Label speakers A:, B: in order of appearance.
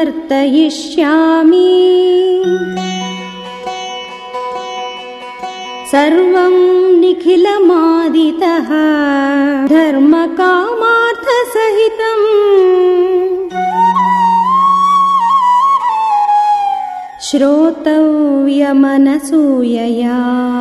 A: कर्तयिष्यामि सर्वं निखिलमादितः धर्मकामार्थसहितम्। श्रोतव्यमनसूयया।